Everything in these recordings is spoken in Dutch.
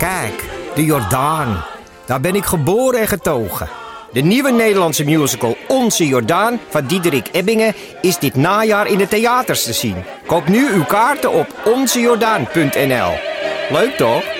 Kijk, de Jordaan. Daar ben ik geboren en getogen. De nieuwe Nederlandse musical Onze Jordaan van Diederik Ebbingen is dit najaar in de theaters te zien. Koop nu uw kaarten op onzejordaan.nl. Leuk toch?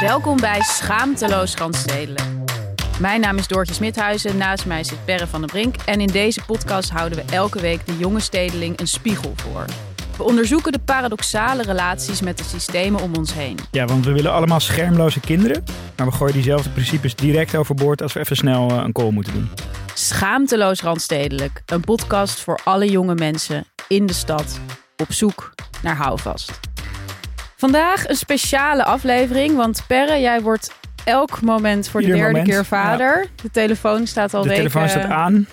Welkom bij Schaamteloos Randstedelijk. Mijn naam is Doortje Smithuizen, naast mij zit Perre van den Brink. En in deze podcast houden we elke week de jonge stedeling een spiegel voor. We onderzoeken de paradoxale relaties met de systemen om ons heen. Ja, want we willen allemaal schermloze kinderen. Maar we gooien diezelfde principes direct overboord als we even snel eh, een call moeten doen. Schaamteloos Randstedelijk. Een podcast voor alle jonge mensen in de stad op zoek naar houvast. Vandaag een speciale aflevering, want Perre, jij wordt elk moment voor de Ieder derde moment, keer vader. De telefoon staat al De weken... telefoon staat aan.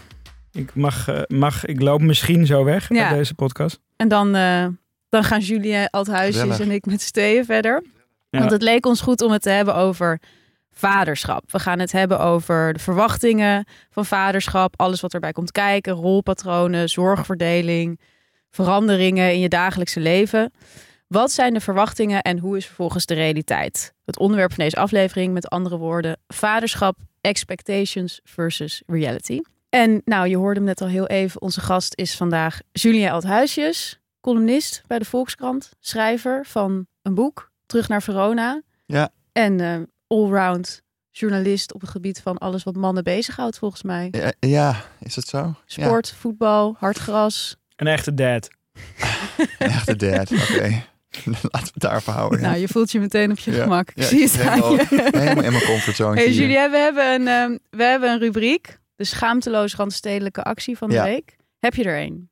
Ik, mag, eh, mag, ik loop misschien zo weg Ja. uit deze podcast. En dan, eh, dan gaan Julien Althuisjes en ik met z'n tweeën verder. Ja. Want het leek ons goed om het te hebben over vaderschap. We gaan het hebben over de verwachtingen van vaderschap. Alles wat erbij komt kijken. Rolpatronen, zorgverdeling, veranderingen in je dagelijkse leven. Wat zijn de verwachtingen en hoe is vervolgens de realiteit? Het onderwerp van deze aflevering, met andere woorden, vaderschap, expectations versus reality. En nou, je hoorde hem net al heel even. Onze gast is vandaag Julien Althuisjes, columnist bij de Volkskrant, schrijver van een boek, Terug naar Verona. Ja. En eh, allround journalist op het gebied van alles wat mannen bezighoudt, volgens mij. Ja, ja, is het zo? Sport, voetbal, hardgras. Een echte dad. Een echte dad. Oké. Laten we het daarvoor houden. ja. Nou, je voelt je meteen op je Ja. gemak. Ik Ja, zie het aan wel je. Helemaal in mijn comfortzone. Hey. Julien, we hebben, een, ehm, we hebben een rubriek. De schaamteloos randstedelijke actie van de week. Heb je er een?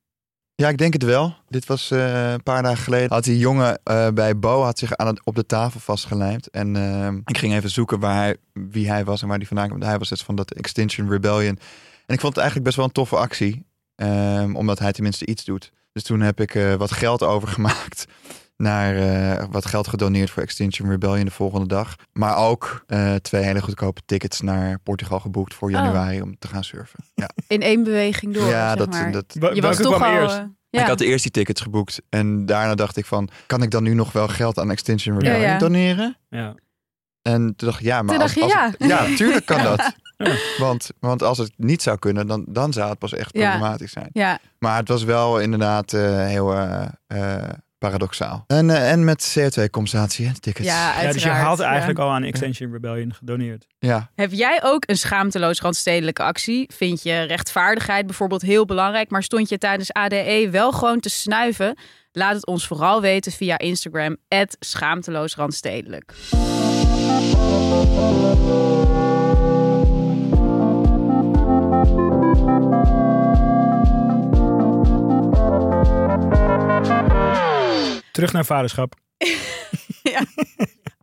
Ja, ik denk het wel. Dit was eh, een paar dagen geleden. Had die jongen eh, bij Bo had zich aan het, op de tafel vastgelijmd. En eh, ik ging even zoeken waar hij, wie hij was en waar hij vandaan kwam. Hij was dus van dat Extinction Rebellion. En ik vond het eigenlijk best wel een toffe actie. ehm, omdat hij tenminste iets doet. Dus toen heb ik eh, wat geld overgemaakt. Naar eh, wat geld gedoneerd voor Extinction Rebellion de volgende dag. Maar ook eh, twee hele goedkope tickets naar Portugal geboekt voor Oh. januari om te gaan surfen. Ja, In één beweging door, ja zeg dat, maar. dat, je was toch kwam al... eerst? eh, ja. ik had eerst die tickets geboekt en daarna dacht ik van, kan ik dan nu nog wel geld aan Extinction Rebellion Ja, ja. doneren? Ja. En toen dacht ik, ja, maar Toen als, dacht je als ja. het- ja, tuurlijk kan dat. Ja. Want, want als het niet zou kunnen, dan, dan zou het pas echt Ja. problematisch zijn. ja, Maar het was wel inderdaad eh, heel paradoxaal. En, eh, en met CO2-compensatie, hè, tickets. ja, dus je had ja. eigenlijk al aan Extension Rebellion gedoneerd. Ja. Heb jij ook een schaamteloos randstedelijke actie? Vind je rechtvaardigheid bijvoorbeeld heel belangrijk, maar stond je tijdens ADE wel gewoon te snuiven? Laat het ons vooral weten via Instagram, schaamteloos randstedelijk. Terug naar vaderschap.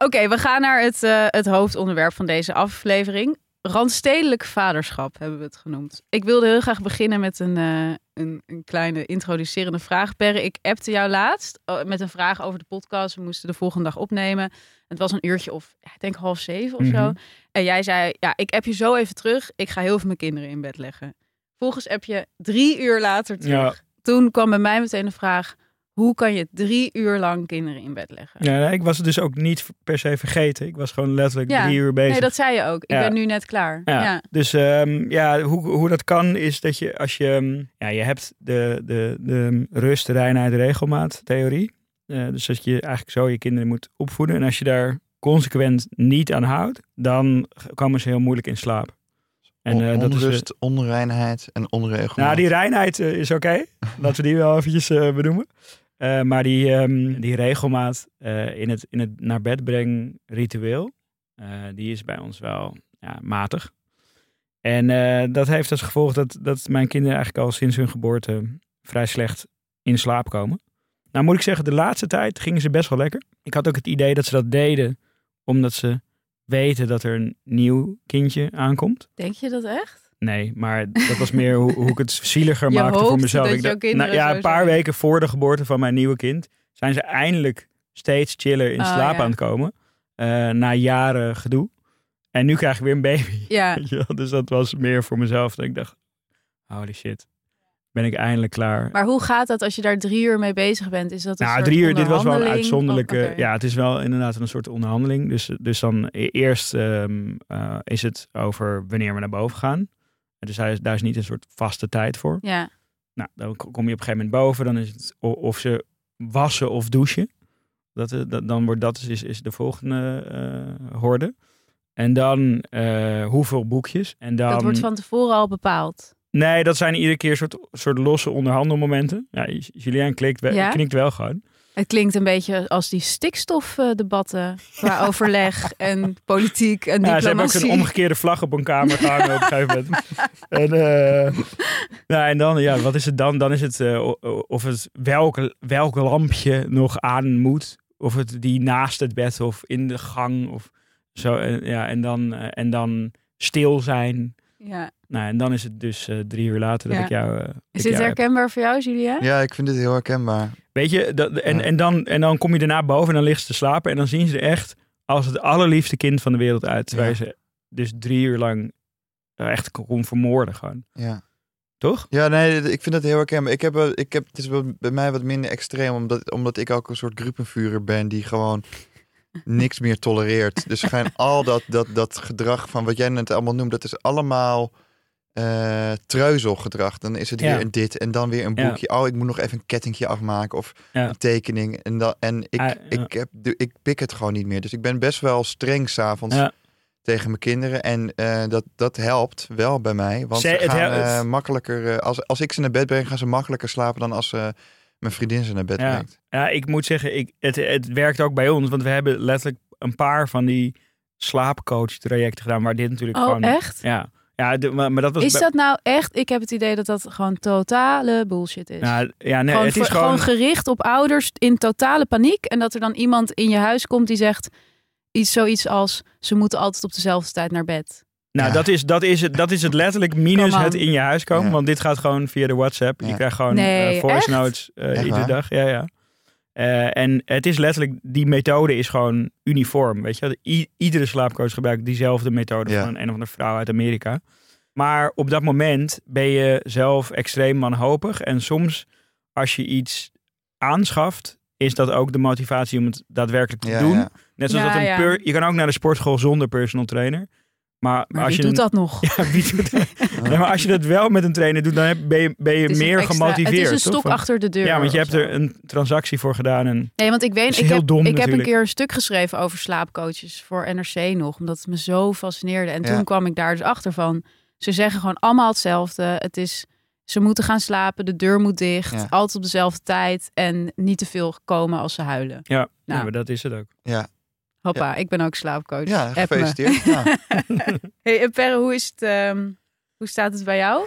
Oké, we gaan naar het, eh, het hoofdonderwerp van deze aflevering. Randstedelijk vaderschap hebben we het genoemd. Ik wilde heel graag beginnen met een, eh, een, een kleine introducerende vraag. Ik appte jou laatst eh, met een vraag over de podcast. We moesten de volgende dag opnemen. Het was een uurtje of, ja, ik denk half zeven of zo. Mhm. En jij zei, ja, ik app je zo even terug. Ik ga heel veel mijn kinderen in bed leggen. Volgens app je drie uur later terug. Ja. Toen kwam bij mij meteen de vraag, hoe kan je drie uur lang kinderen in bed leggen? Ja, nee, ik was het dus ook niet per se vergeten. Ik was gewoon letterlijk Ja. drie uur bezig. Nee, dat zei je ook. Ik Ja. ben nu net klaar. Ja. Ja. Dus ehm, ja, hoe, hoe dat kan is dat je als je... ehm, Ja, je hebt de, de, de rust, reinheid, regelmaat theorie. Eh, dus dat je eigenlijk zo je kinderen moet opvoeden. En als je daar consequent niet aan houdt, dan komen ze heel moeilijk in slaap. En eh, dat is... eh, Onrust, onreinheid en onregelmaat. nou, die reinheid is oké. Laten we die wel eventjes eh, benoemen. Eh, maar die, ehm, die regelmaat eh, in, het, in het naar bed breng ritueel, eh, die is bij ons wel ja, matig. En dat heeft als gevolg dat, dat mijn kinderen eigenlijk al sinds hun geboorte vrij slecht in slaap komen. Nou moet ik zeggen, de laatste tijd gingen ze best wel lekker. Ik had ook het idee dat ze dat deden omdat ze weten dat er een nieuw kindje aankomt. Denk je dat echt? Nee, maar dat was meer hoe, hoe ik het zieliger maakte voor mezelf. Ik dacht- nou, ja, een paar zijn. weken voor de geboorte van mijn nieuwe kind zijn ze eindelijk steeds chiller in Oh, slaap ja. aan het komen. eh, na jaren gedoe. En nu krijg ik weer een baby. Ja. Dus dat was meer voor mezelf. Dat ik dacht, holy shit. Ben ik eindelijk klaar. Maar hoe gaat dat als je daar drie uur mee bezig bent? Is dat een Nou, drie uur, dit was wel een uitzonderlijke. Oh. Ja, het is wel inderdaad een soort onderhandeling. Dus, dus dan e- eerst ehm, eh, is het over wanneer we naar boven gaan. Dus daar is, daar is niet een soort vaste tijd voor. Ja. Nou, dan kom je op een gegeven moment boven. Dan is het of ze wassen of douchen. Dat, eh, dat, dan wordt dat is, is de volgende eh horde. En dan eh, hoeveel boekjes. En dan, Dat wordt van tevoren al bepaald. Nee, dat zijn iedere keer soort, soort losse onderhandelmomenten. Ja, Julien klikt Ja? knikt wel gewoon. Het klinkt een beetje als die stikstofdebatten qua overleg en politiek en Ja, ze hebben ook diplomatie. een omgekeerde vlag op een kamer gehangen op een gegeven moment. En, eh, nou, en dan, ja, wat is het dan? Dan is het eh, of het welke, welk lampje nog aan moet. Of het die naast het bed of in de gang of zo. En, ja, en, dan, eh, en dan stil zijn. Ja. Nou, en dan is het dus eh, drie uur later dat Ja. ik jou. eh, Is dit jou heb. herkenbaar voor jou, Julia? Ja, ik vind dit heel herkenbaar. Weet je, dat, en, Ja. en, dan, en dan kom je daarna boven en dan ligt ze te slapen. En dan zien ze er echt als het allerliefste kind van de wereld uit. Terwijl Ja. ze dus drie uur lang eh, echt kon vermoorden gewoon. Ja. Toch? Ja, nee, ik vind dat heel herkenbaar. Ik heb, ik heb, het is bij mij wat minder extreem, omdat, omdat ik ook een soort groepenvuurder ben die gewoon niks meer tolereert. Dus al dat, dat, dat gedrag van wat jij net allemaal noemt, dat is allemaal eh treuzelgedrag. Dan is het Ja. weer een dit en dan weer een Ja. boekje. Oh, ik moet nog even een kettingje afmaken of Ja. een tekening. En, dan, en ik, Ah, ik, heb, ik pik het gewoon niet meer. Dus ik ben best wel streng s'avonds Ja. tegen mijn kinderen. En eh, dat, dat helpt wel bij mij. Want Ze- ze gaan eh, makkelijker... als, als ik ze naar bed breng, gaan ze makkelijker slapen... dan als eh, mijn vriendin ze naar bed Ja. brengt. Ja, ik moet zeggen, ik, het, het werkt ook bij ons. Want we hebben letterlijk een paar van die slaapcoach trajecten gedaan. Waar dit natuurlijk Oh, gewoon... echt? Ja. Ja, de- maar, maar dat was... Is dat nou echt? Ik heb het idee dat dat gewoon totale bullshit is. Nou, ja, nee, gewoon, het is voor- gewoon... gericht op ouders in totale paniek. En dat er dan iemand in je huis komt die zegt iets zoiets als... ze moeten altijd op dezelfde tijd naar bed. Nou, Ja. dat, is, dat, is het, dat is het letterlijk minus het in je huis komen. Ja. Want dit gaat gewoon via de WhatsApp. Je krijgt gewoon Nee, eh, voice echt? notes eh, iedere waar? dag. Ja, ja. Eh, en het is letterlijk, die methode is gewoon uniform. Weet je. I- iedere slaapcoach gebruikt diezelfde methode Ja. van een of andere vrouw uit Amerika. Maar op dat moment ben je zelf extreem wanhopig. En soms, als je iets aanschaft, is dat ook de motivatie om het daadwerkelijk te Ja, doen. ja. Net zoals Ja, dat een je kan ook naar de sportschool zonder personal trainer. Maar, Maar als wie je doet een- dat nog? ja, wie doet dat? Nee, maar als je dat wel met een trainer doet, dan heb- ben je, ben je meer extra- gemotiveerd. Het is een stok achter de deur. Ja, want je hebt er een transactie voor gedaan. En, Nee, want ik weet, ik heel heb, dom ik heb een keer een stuk geschreven over slaapcoaches voor NRC nog, omdat het me zo fascineerde. En Ja. toen kwam ik daar dus achter van, ze zeggen gewoon allemaal hetzelfde. Het is, ze moeten gaan slapen, de deur moet dicht, Ja. altijd op dezelfde tijd en niet te veel komen als ze huilen. ja, Nou. ja, maar dat is het ook. Ja, Hoppa, ik ben ook slaapcoach. ja gefeliciteerd. Ja. Hey, en Perre, hoe is het? ehm, hoe staat het bij jou?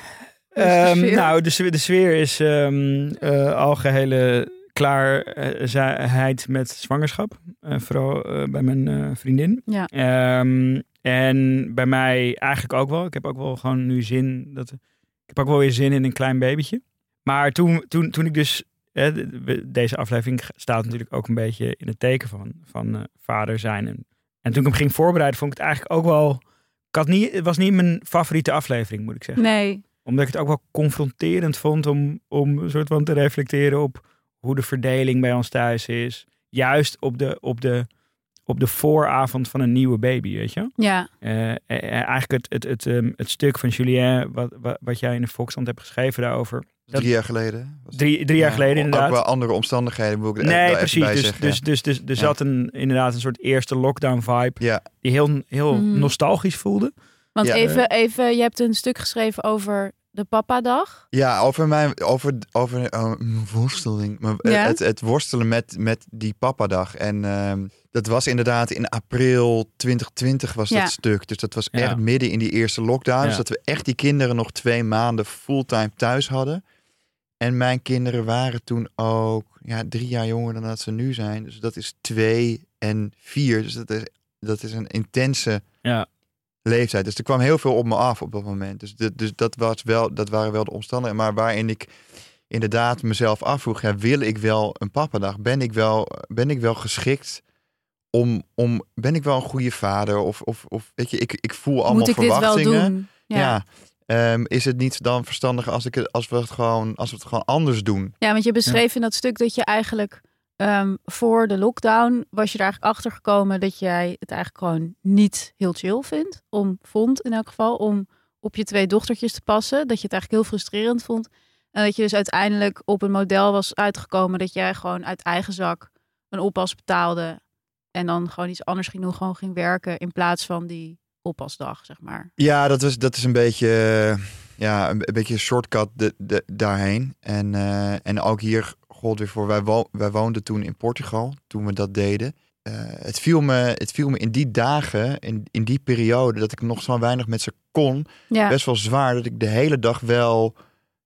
De Ehm, nou, de, sfeer- de sfeer is ehm eh, algehele klaarheid met zwangerschap. Eh, vooral eh, bij mijn vriendin. Ja. Ehm, en bij mij eigenlijk ook wel. Ik heb ook wel gewoon nu zin. Dat, ik heb ook wel weer zin in een klein babytje. Maar toen, toen, toen ik dus. Deze aflevering staat natuurlijk ook een beetje in het teken van, van eh, vader zijn. En, en toen ik hem ging voorbereiden, vond ik het eigenlijk ook wel. Ik had niet, het was niet mijn favoriete aflevering, moet ik zeggen Nee, omdat ik het ook wel confronterend vond om, om een soort van te reflecteren op hoe de verdeling bij ons thuis is. Juist op de, op de, op de vooravond van een nieuwe baby, weet je? ja. Eh, eh, eigenlijk het, het, het, ehm, het stuk van Julien, wat, wat, wat jij in de Volkskrant hebt geschreven daarover. Dat- Drie jaar geleden. Drie, drie jaar Ja, geleden inderdaad. Ook wel andere omstandigheden, moet ik er Nee, precies. bij Dus, zeggen. dus, dus, dus, er Ja. zat een, inderdaad een soort eerste lockdown vibe. Ja, Die heel, heel Mhm. nostalgisch voelde. Want Ja. even, even, je hebt een stuk geschreven over de papadag. Ja, over mijn over, over mijn worsteling. Ja? het, het worstelen met, met die papadag. En ehm, dat was inderdaad in april 2020 was Ja. dat stuk. Dus dat was Ja. echt midden in die eerste lockdown. Dus dat we echt die kinderen nog twee maanden fulltime thuis hadden. En mijn kinderen waren toen ook ja, drie jaar jonger dan dat ze nu zijn. Dus dat is twee en vier. Dus dat is, dat is een intense Ja. leeftijd. Dus er kwam heel veel op me af op dat moment. Dus, de, dus dat, was wel, dat waren wel de omstandigheden. Maar waarin ik inderdaad mezelf afvroeg... Ja, wil ik wel een pappadag? Ben ik wel, ben ik wel geschikt om, om... Ben ik wel een goede vader? Of, of, of weet je, ik, ik voel allemaal Moet ik dit wel verwachtingen. doen? Ja. Ja. Ehm, is het niet dan verstandig als, ik, als, we het gewoon, als we het gewoon anders doen? Ja, want je beschreef in dat stuk dat je eigenlijk ehm, voor de lockdown was je er eigenlijk achter gekomen dat jij het eigenlijk gewoon niet heel chill vindt. Om vond in elk geval om op je twee dochtertjes te passen. Dat je het eigenlijk heel frustrerend vond. En dat je dus uiteindelijk op een model was uitgekomen dat jij gewoon uit eigen zak een oppas betaalde. En dan gewoon iets anders ging doen, gewoon ging werken in plaats van die oppasdag, zeg maar. Ja, dat, was, dat is een beetje, eh, ja, een, een beetje een shortcut de, de, daarheen. En, eh, en ook hier gold weer voor. Wij, wo wij woonden toen in Portugal, toen we dat deden. Eh, het, viel me, het viel me in die dagen, in, in die periode, dat ik nog zo weinig met ze kon, Ja, best wel zwaar. Dat ik de hele dag wel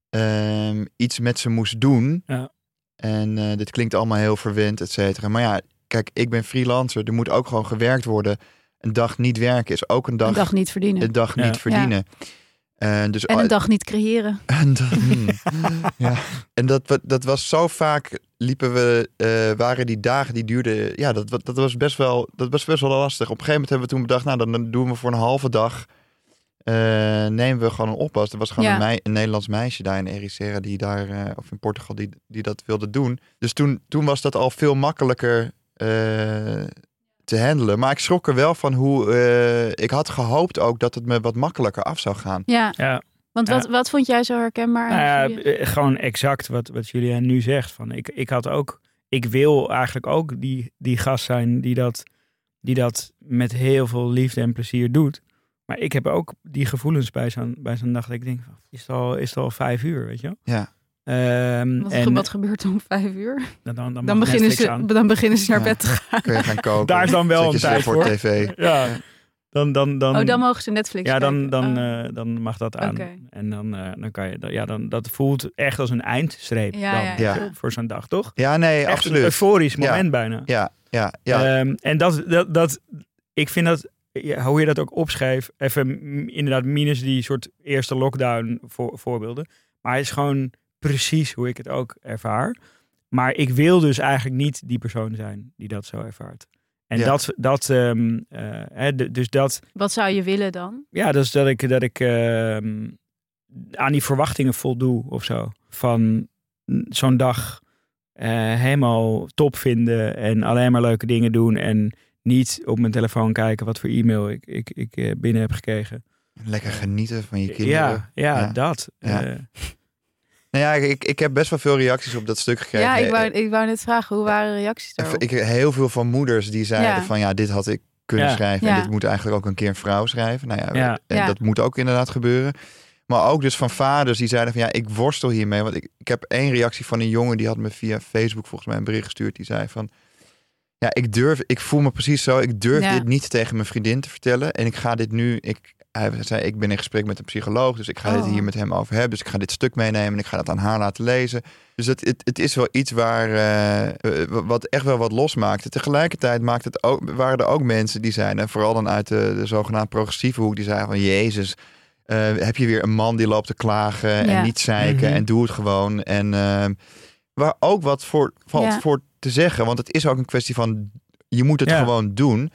ehm, iets met ze moest doen. Ja. En eh, dit klinkt allemaal heel verwend, et cetera. Maar ja, kijk, ik ben freelancer. Er moet ook gewoon gewerkt worden. Een dag niet werken is ook een dag, een dag niet verdienen. een dag Ja. niet verdienen. En, dus, En een dag niet creëren. en dat, hmm. ja. en dat, dat was zo vaak liepen we, eh, waren die dagen die duurden, ja, dat, dat was best wel, dat was best wel lastig. Op een gegeven moment hebben we toen bedacht, nou, dan, doen we voor een halve dag, eh, nemen we gewoon een oppas. Er was gewoon Ja. een, mei- een Nederlands meisje daar in Ericeira die daar, eh, of in Portugal, die, die dat wilde doen. Dus toen, toen was dat al veel makkelijker eh, te handelen. Maar ik schrok er wel van hoe, eh, ik had gehoopt ook dat het me wat makkelijker af zou gaan. Ja, Ja, want wat, Ja. wat vond jij zo herkenbaar? Nou ja, eh, gewoon exact wat, wat Julia nu zegt. Van ik, ik had ook, ik wil eigenlijk ook die, die gast zijn die dat, die dat met heel veel liefde en plezier doet. Maar ik heb ook die gevoelens bij zo'n, bij zo'n dag dat ik denk, van, is het, al, is het al vijf uur, weet je wel? Ja. Ehm, Wat, en wat gebeurt er om vijf uur? dan, dan, dan, beginnen, ze, aan. dan beginnen ze naar Ja. bed te gaan. Kun je gaan koken. Daar is dan wel een tijd voor. voor. tv. Ja, dan, dan, dan, oh, dan mogen ze Netflix ja, dan, dan, Oh. eh, dan mag dat aan. En dan, eh, dan kan je, ja, dan, dat voelt echt als een eindstreep Ja, dan, ja, ja. Voor, zo'n dag, toch? Ja, nee, Echt een absoluut. euforisch Ja. moment bijna. Ja, ja, ja. Ehm, en dat, dat, dat, ik vind dat, ja, hoe je dat ook opschreef, even inderdaad minus die soort eerste lockdown voor, voorbeelden. Maar het is gewoon precies hoe ik het ook ervaar. Maar ik wil dus eigenlijk niet die persoon zijn die dat zo ervaart. En Ja. dat, dat ehm, eh, hè, dus dat, Wat zou je willen dan? ja, dus dat ik, dat ik ehm, aan die verwachtingen voldoe of zo. Van zo'n dag eh, helemaal top vinden en alleen maar leuke dingen doen. En niet op mijn telefoon kijken wat voor e-mail ik, ik, ik eh, binnen heb gekregen. Lekker genieten van je kinderen. Ja, ja, Ja. dat. Ja. Eh, Nou ja, ik, ik heb best wel veel reacties op dat stuk gekregen. Ja, ik wou, Eh, ik wou net vragen, hoe waren de reacties daarop? Ik, heel veel van moeders die zeiden Ja. van ja, dit had ik kunnen Ja. schrijven. Ja. En dit moet eigenlijk ook een keer een vrouw schrijven. Nou ja, Ja. en Ja. dat moet ook inderdaad gebeuren. Maar ook dus van vaders die zeiden van ja, ik worstel hiermee. Want ik, ik heb één reactie van een jongen die had me via Facebook volgens mij een bericht gestuurd. Die zei van ja, ik durf, ik voel me precies zo. Ik durf Ja. dit niet tegen mijn vriendin te vertellen. En ik ga dit nu, ik, hij zei ik ben in gesprek met een psycholoog. Dus ik ga dit Oh. hier met hem over hebben. Dus ik ga dit stuk meenemen en ik ga dat aan haar laten lezen. Dus het, het, het is wel iets waar, eh, eh, wat echt wel wat losmaakte. Tegelijkertijd maakt het ook, waren er ook mensen die zeiden, en vooral dan uit de, de zogenaamd progressieve hoek, die zeiden van Jezus, eh, heb je weer een man die loopt te klagen Ja. en niet zeiken Mhm. en doe het gewoon. En ehm, waar ook wat voor valt Ja. voor te zeggen, want het is ook een kwestie van je moet het Ja. gewoon doen.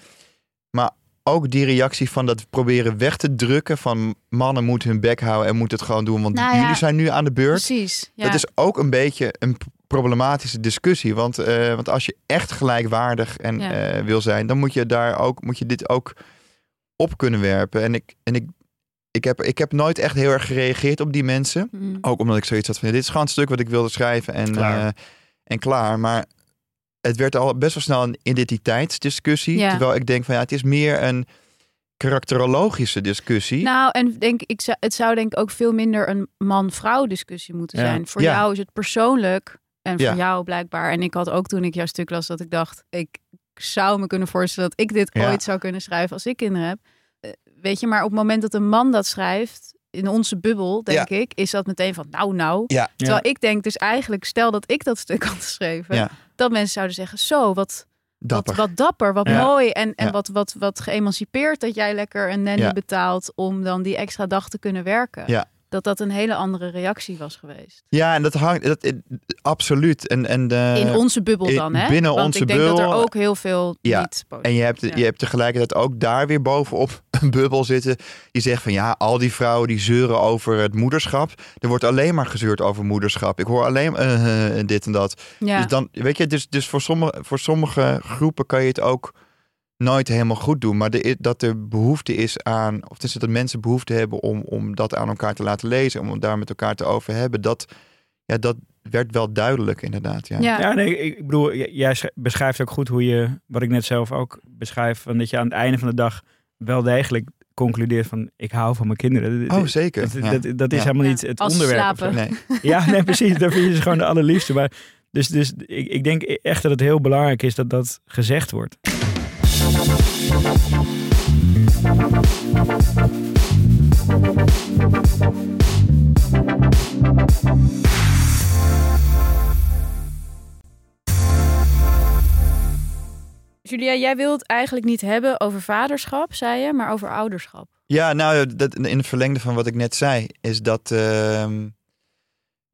Maar ook die reactie van dat proberen weg te drukken van mannen moeten hun bek houden en moeten het gewoon doen, want Nou ja. jullie zijn nu aan de beurt. Precies. Ja. Dat is ook een beetje een problematische discussie. Want, eh, want als je echt gelijkwaardig en, Ja. eh, wil zijn, dan moet je, daar ook, moet je dit ook op kunnen werpen. En ik, en ik, ik, heb, ik heb nooit echt heel erg gereageerd op die mensen. Mm. Ook omdat ik zoiets had van, dit is gewoon een stuk wat ik wilde schrijven en Klaar. eh, en klaar. Maar het werd al best wel snel een identiteitsdiscussie. Ja. Terwijl ik denk van, ja, het is meer een karakterologische discussie. Nou, en denk, ik zou, het zou denk ik ook veel minder een man-vrouw discussie moeten Ja. zijn. Voor Ja. jou is het persoonlijk en voor Ja. jou blijkbaar. En ik had ook toen ik jouw stuk las dat ik dacht, ik zou me kunnen voorstellen dat ik dit Ja. ooit zou kunnen schrijven als ik kinderen heb. Eh, Weet je, maar op het moment dat een man dat schrijft, in onze bubbel, denk ik, is dat meteen van nou, nou. Ja. Terwijl ik denk dus eigenlijk, stel dat ik dat stuk had geschreven, Ja. Dat mensen zouden zeggen, zo, wat, Dapper. wat, wat dapper, wat Ja. mooi en, en Ja. wat, wat, wat geëmancipeerd dat jij lekker een nanny Ja. betaalt om dan die extra dag te kunnen werken. Ja. Dat dat een hele andere reactie was geweest. Ja, en dat hangt dat, eh, absoluut. En, en de, In onze bubbel dan, hè? binnen Want onze ik denk dat er ook heel veel Ja. niet En je hebt, Ja. je hebt tegelijkertijd ook daar weer bovenop een bubbel zitten. Die zegt van ja, al die vrouwen die zeuren over het moederschap. Er wordt alleen maar gezeurd over moederschap. Ik hoor alleen eh, eh, dit en dat. ja. Dus dan, weet je, dus, dus voor, sommige, voor sommige groepen kan je het ook nooit helemaal goed doen. Maar de, dat er behoefte is aan, of is dat mensen behoefte hebben om, om dat aan elkaar te laten lezen, om het daar met elkaar te over hebben, dat, ja, dat werd wel duidelijk inderdaad. Ja. ja. Ja, nee, ik bedoel, jij sch- beschrijft ook goed hoe je, wat ik net zelf ook beschrijf, van dat je aan het einde van de dag wel degelijk concludeert van ik hou van mijn kinderen. Oh, zeker. Dat, Ja. dat, dat is Ja. helemaal Ja. niet het Als onderwerp. slapen. Nee. Ja, nee, precies. Dan vind je ze gewoon de allerliefste. Maar dus, dus ik, ik denk echt dat het heel belangrijk is dat dat gezegd wordt. Julia, jij wilt eigenlijk niet hebben over vaderschap, zei je, maar over ouderschap. Ja, nou, dat, in het verlengde van wat ik net zei, is dat ehm,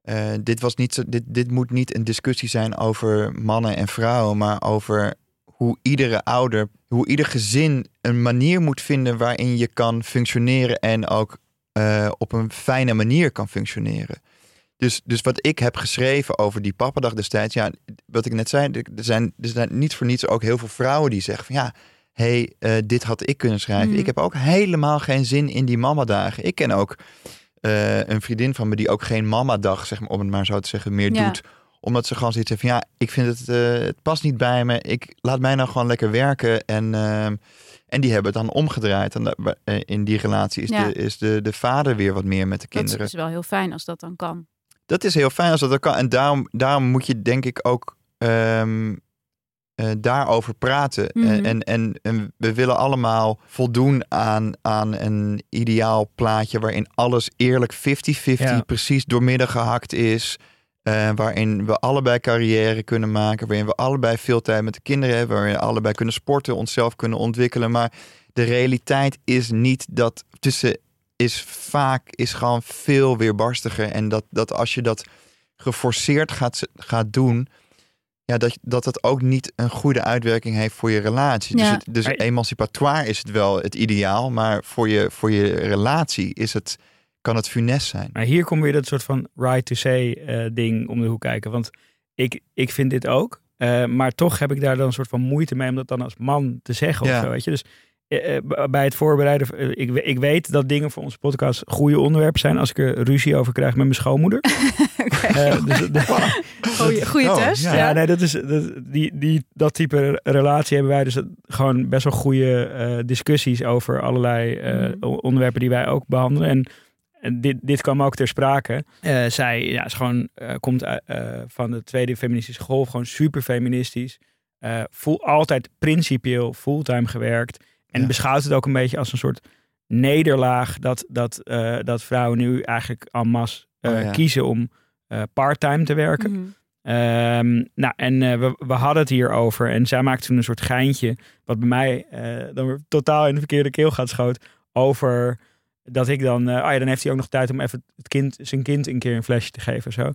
eh, dit, was niet dit, dit moet niet een discussie zijn over mannen en vrouwen, maar over hoe iedere ouder, hoe ieder gezin een manier moet vinden waarin je kan functioneren en ook eh, op een fijne manier kan functioneren. Dus, dus wat ik heb geschreven over die pappadag destijds, ja, wat ik net zei, er zijn, er zijn niet voor niets ook heel veel vrouwen die zeggen van ja, hey, eh, dit had ik kunnen schrijven. Mhm. Ik heb ook helemaal geen zin in die mamadagen. Ik ken ook eh, een vriendin van me die ook geen mamadag, zeg maar, om het maar zo te zeggen, meer Ja. doet. Omdat ze gewoon zoiets heeft van ja, ik vind het, eh, het past niet bij me. Ik laat mij nou gewoon lekker werken. En, ehm, en die hebben het dan omgedraaid. En eh, in die relatie is, Ja. de, is de, de vader weer wat meer met de Dat kinderen. is wel heel fijn als dat dan kan. Dat is heel fijn als dat, dat kan. En daarom, daarom moet je denk ik ook ehm, eh, daarover praten. Mhm. en, en, en, en we willen allemaal voldoen aan, aan een ideaal plaatje waarin alles eerlijk 50-50 Ja. precies doormidden gehakt is. Eh, waarin we allebei carrière kunnen maken. Waarin we allebei veel tijd met de kinderen hebben. Waarin we allebei kunnen sporten, onszelf kunnen ontwikkelen. Maar de realiteit is niet dat tussen is vaak is gewoon veel weerbarstiger. En dat, dat als je dat geforceerd gaat, gaat doen, ja, dat, dat het ook niet een goede uitwerking heeft voor je relatie. Dus, het, dus emancipatoire is het wel het ideaal, maar voor je, voor je relatie is het, kan het funest zijn. Maar hier komt weer dat soort van right to say eh, ding om de hoek kijken. Want ik, ik vind dit ook. eh, maar toch heb ik daar dan een soort van moeite mee om dat dan als man te zeggen of Ja. zo. Weet je? Dus eh, bij het voorbereiden, ik, ik weet dat dingen voor onze podcast goede onderwerpen zijn als ik er ruzie over krijg met mijn schoonmoeder. Eh, dus, dat- Goeie, goeie Oh, test. ja. Nee, dat is dat, die, die, dat type relatie hebben wij dus dat- gewoon best wel goede eh, discussies over allerlei o- onderwerpen die wij ook behandelen. En, en dit, dit kwam ook ter sprake. Eh, zij ja, is gewoon, eh, komt eh, van de tweede feministische golf, gewoon super feministisch. Eh, voel, altijd principieel fulltime gewerkt. En Ja. beschouwt het ook een beetje als een soort nederlaag dat, dat, eh, dat vrouwen nu eigenlijk en masse eh, Oh, ja. kiezen om eh parttime te werken. Mhm. Ehm, nou, en eh, we, we hadden het hier over. En zij maakte toen een soort geintje. Wat bij mij eh, dan weer totaal in de verkeerde keel gaat schoot. Over dat ik dan. eh, oh ja, dan heeft hij ook nog tijd om even het kind, zijn kind een keer een flesje te geven. Zo.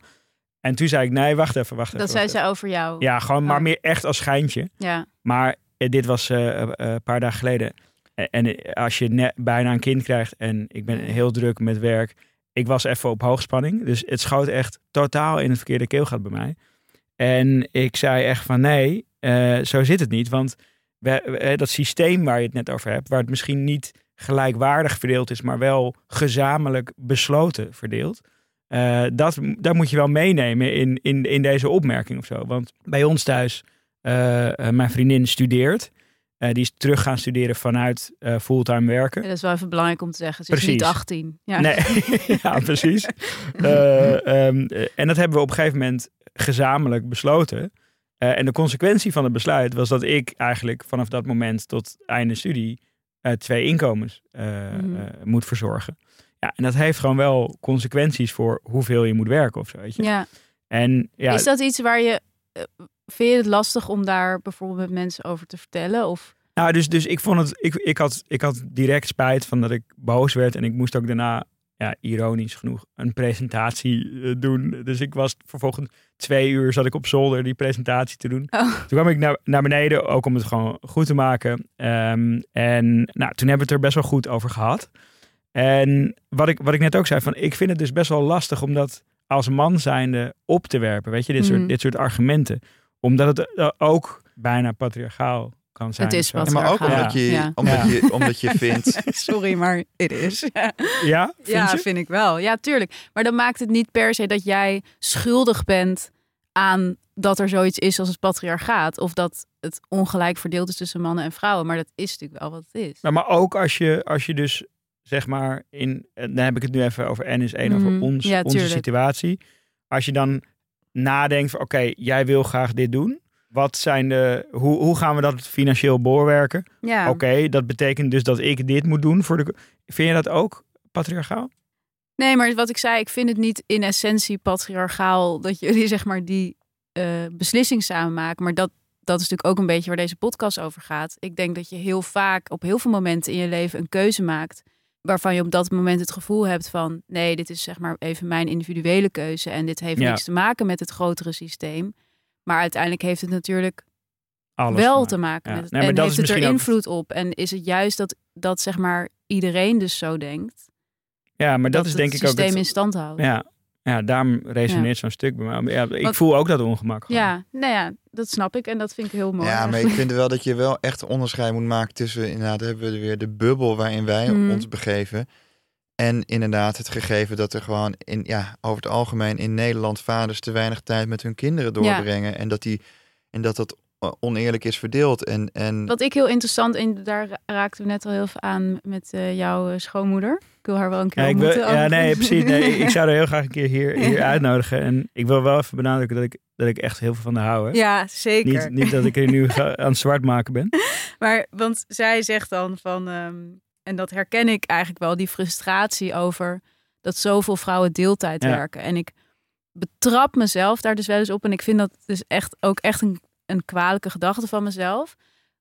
En toen zei ik: nee, wacht even, wacht even. Dat zei ze over jou. Ja, gewoon maar Oh. meer echt als schijntje. Ja. Maar eh, dit was eh, een paar dagen geleden. En als je net bijna een kind krijgt en ik ben heel druk met werk. Ik was even op hoogspanning. Dus het schoot echt totaal in het verkeerde keelgat bij mij. En ik zei echt van nee, zo zit het niet. Want we, we- dat systeem waar je het net over hebt, waar het misschien niet gelijkwaardig verdeeld is, maar wel gezamenlijk besloten verdeeld. eh, dat, dat moet je wel meenemen in, in, in deze opmerking of zo. Want bij ons thuis, eh, eh, mijn vriendin studeert. Die is terug gaan studeren vanuit fulltime werken. Ja, dat is wel even belangrijk om te zeggen. Ze is Precies. niet 18. Ja. Nee, ja, precies. Eh, ehm, eh, en dat hebben we op een gegeven moment gezamenlijk besloten. En de consequentie van het besluit was dat ik eigenlijk vanaf dat moment tot einde studie twee inkomens eh, Mhm. eh, moet verzorgen. Ja, en dat heeft gewoon wel consequenties voor hoeveel je moet werken of zo, weet je. Ja. En ja, Is dat iets waar je... eh, vind je het lastig om daar bijvoorbeeld met mensen over te vertellen? Of... nou, dus, dus ik vond het, ik, ik, had, ik had direct spijt van dat ik boos werd en ik moest ook daarna, ja, ironisch genoeg, een presentatie eh, doen. Dus ik was vervolgens twee uur zat ik op zolder die presentatie te doen. Oh. Toen kwam ik naar, naar beneden, ook om het gewoon goed te maken. Ehm, en nou, toen hebben we het er best wel goed over gehad. En wat ik, wat ik net ook zei, van, ik vind het dus best wel lastig om dat als man zijnde op te werpen. Weet je, dit, soort, dit soort argumenten. Omdat het eh, ook bijna patriarchaal kan zijn. Het is wat- Ja, maar ook omdat je, Ja. omdat Ja. je, omdat je vindt... Sorry, maar het is. Ja, Ja, vind ja je? vind ik wel. Ja, tuurlijk. Maar dan maakt het niet per se dat jij schuldig bent aan dat er zoiets is als het patriarchaat. Of dat het ongelijk verdeeld is tussen mannen en vrouwen. Maar dat is natuurlijk wel wat het is. Nou, maar ook als je, als je dus, zeg maar, in, dan heb ik het nu even over N is één, over Mhm. ons, Ja, onze situatie. Als je dan nadenkt van, oké, jij wil graag dit doen. Wat zijn de, hoe, hoe gaan we dat financieel doorwerken? Ja. Oké, dat betekent dus dat ik dit moet doen voor de. Vind je dat ook patriarchaal? Nee, maar wat ik zei, ik vind het niet in essentie patriarchaal dat jullie zeg maar die eh, beslissing samen maken. Maar dat, dat is natuurlijk ook een beetje waar deze podcast over gaat. Ik denk dat je heel vaak op heel veel momenten in je leven een keuze maakt. Waarvan je op dat moment het gevoel hebt van nee, dit is zeg maar even mijn individuele keuze. En dit heeft Ja. niks te maken met het grotere systeem. Maar uiteindelijk heeft het natuurlijk Alles wel maar. te maken Ja. met het. Nee, maar en heeft is het er ook- invloed op? En is het juist dat, dat zeg maar iedereen dus zo denkt? Ja, maar dat, is het denk ik ook. systeem het- in stand houdt. ja, ja, daarom resoneert zo'n stuk bij mij. Ja, ik Want- voel ook dat ongemak. gewoon. Ja, nou ja, dat snap ik en dat vind ik heel mooi. Ja, maar ik vind wel dat je wel echt onderscheid moet maken tussen, inderdaad, hebben we weer de bubbel waarin wij Mhm. ons begeven. En inderdaad het gegeven dat er gewoon in, ja, over het algemeen in Nederland vaders te weinig tijd met hun kinderen doorbrengen. En dat die, en dat dat eh, oneerlijk is verdeeld. En, en Wat ik heel interessant, en daar ra- raakten we net al heel veel aan met eh, jouw eh, schoonmoeder. Ik wil haar wel een keer Ja, ik wil, ontmoeten. ja, nee, precies. Nee, ik zou er heel graag een keer hier, hier uitnodigen. En ik wil wel even benadrukken dat ik, dat ik echt heel veel van haar hou. Hè? Ja, zeker. Niet, niet dat ik er nu aan het zwart maken ben. Maar, want zij zegt dan van, ehm, en dat herken ik eigenlijk wel, die frustratie over dat zoveel vrouwen deeltijd Ja. werken. En ik betrap mezelf daar dus wel eens op. En ik vind dat dus echt ook echt een, een kwalijke gedachte van mezelf.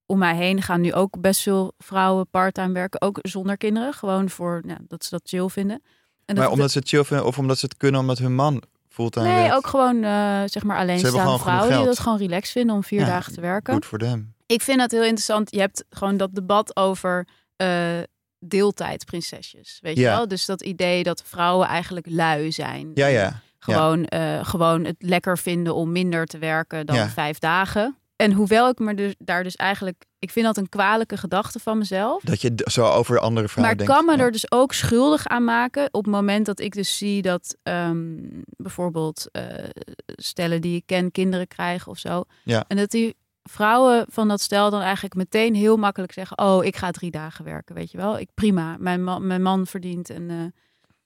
Om mij heen gaan nu ook best veel vrouwen parttime werken, ook zonder kinderen. Gewoon voor dat ze dat chill vinden. En maar dat, omdat ze het chill vinden of omdat ze het kunnen omdat hun man fulltime Nee, werkt. ook gewoon eh, zeg maar alleenstaande vrouwen die dat gewoon relaxed vinden om vier Ja, dagen te werken. Goed voor hem. Ik vind dat heel interessant. Je hebt gewoon dat debat over eh deeltijdprinsesjes. Weet je wel? Dus dat idee dat vrouwen eigenlijk lui zijn. Ja, ja. Gewoon, eh, gewoon het lekker vinden om minder te werken dan Ja. vijf dagen. En hoewel ik me dus, daar dus eigenlijk... Ik vind dat een kwalijke gedachte van mezelf. Dat je zo over andere Maar vrouwen ik denkt. kan me er dus ook schuldig aan maken op het moment dat ik dus zie dat ehm, bijvoorbeeld eh, stellen die ik ken kinderen krijgen of zo. Ja. En dat die vrouwen van dat stel dan eigenlijk meteen heel makkelijk zeggen: Oh, ik ga drie dagen werken, weet je wel. Ik prima. Mijn man, mijn man verdient en eh,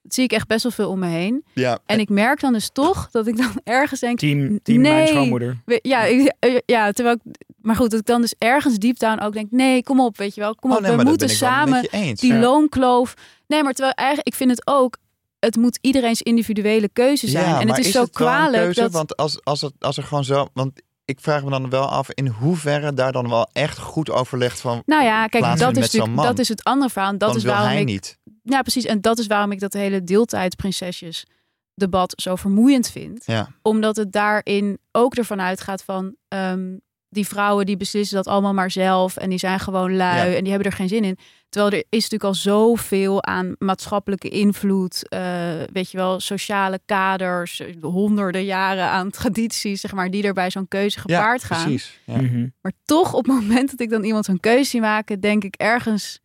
dat zie ik echt best wel veel om me heen. Ja, En ik merk dan dus toch dat ik dan ergens denk: Team, team mijn schoonmoeder. we- ja, ik- eh, ja, terwijl ik, maar goed, dat ik dan dus ergens deep down ook denk: Nee, kom op, weet je wel, kom oh, op, nee, we moeten samen die Ja. loonkloof. Nee, maar terwijl eigenlijk, ik vind het ook, het moet iedereen's individuele keuze zijn. Ja, en het maar is, zo het kwalijk keuze? dat. Want als, als, het, als er gewoon zo... Want ik vraag me dan wel af in hoeverre daar dan wel echt goed overlegd van... nou ja, kijk, dat is, dat is het andere verhaal. En dat dan is waarom hij ik. niet. Ja, precies. En dat is waarom ik dat hele deeltijdprinsesjes debat zo vermoeiend vind. Ja. Omdat het daarin ook ervan uitgaat van ehm, die vrouwen die beslissen dat allemaal maar zelf en die zijn gewoon lui Ja. en die hebben er geen zin in. Terwijl er is natuurlijk al zoveel aan maatschappelijke invloed, eh, weet je wel, sociale kaders, honderden jaren aan tradities, zeg maar, die er bij zo'n keuze Ja, gepaard gaan. precies. Ja. Mhm. Maar toch, op het moment dat ik dan iemand zo'n keuze zie maken, denk ik ergens,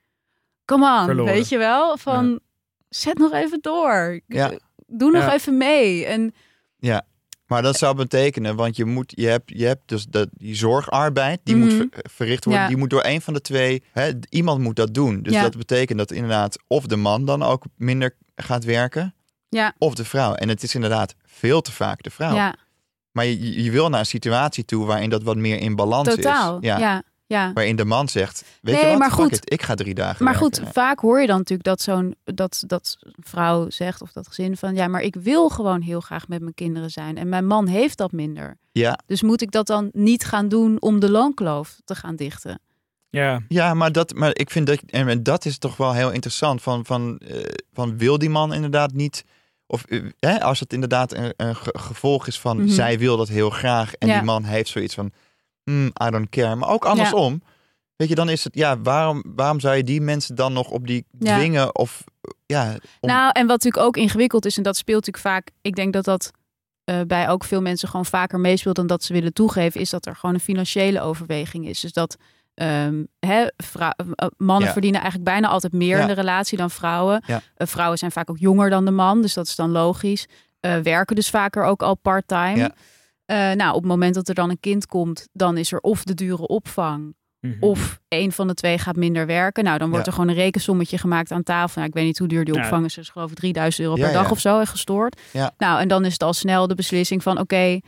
come on, Verloren. weet je wel, van zet nog even door, Ja. doe nog Ja. even mee. En Maar dat zou betekenen, want je, moet, je, hebt, je hebt dus dat, die zorgarbeid, die moet Mhm. ver- verricht worden. Ja. Die moet door een van de twee, hè, iemand moet dat doen. Dus Ja. dat betekent dat inderdaad of de man dan ook minder gaat werken, ja, of de vrouw. En het is inderdaad veel te vaak de vrouw. ja. Maar je, je wil naar een situatie toe waarin dat wat meer in balans Totaal. is. Ja. Ja. Ja. Waarin de man zegt, weet Nee, je wat, maar goed. it, ik ga drie dagen Maar goed, vaak hoor je dan natuurlijk dat zo'n dat, dat een vrouw zegt of dat gezin van ja, maar ik wil gewoon heel graag met mijn kinderen zijn en mijn man heeft dat minder. Ja, Dus moet ik dat dan niet gaan doen om de loonkloof te gaan dichten? Ja, ja maar, dat, maar ik vind dat, en dat is toch wel heel interessant. Van, van, eh, van wil die man inderdaad niet, of eh, hè, als het inderdaad een, een ge- gevolg is van Mhm. zij wil dat heel graag en Ja. die man heeft zoiets van, hmm, I don't care. Maar ook andersom, weet je, dan is het, ja, waarom, waarom zou je die mensen dan nog op die Ja. dwingen of, ja, om- Nou, en wat natuurlijk ook ingewikkeld is, en dat speelt natuurlijk vaak, ik denk dat dat eh, bij ook veel mensen gewoon vaker meespeelt dan dat ze willen toegeven, is dat er gewoon een financiële overweging is. Dus dat ehm, hè, vrou- eh, mannen Ja. verdienen eigenlijk bijna altijd meer in de relatie dan vrouwen. Eh, vrouwen zijn vaak ook jonger dan de man, dus dat is dan logisch. Eh, werken dus vaker ook al part-time. Eh, nou, op het moment dat er dan een kind komt, dan is er of de dure opvang Mhm. of een van de twee gaat minder werken. Nou, dan wordt Ja. er gewoon een rekensommetje gemaakt aan tafel. Nou, ik weet niet hoe duur die Ja. opvang is. Dus geloof ik 3000 euro Ja, per dag ja. of zo en gestoord. Ja. Nou, en dan is het al snel de beslissing van... oké,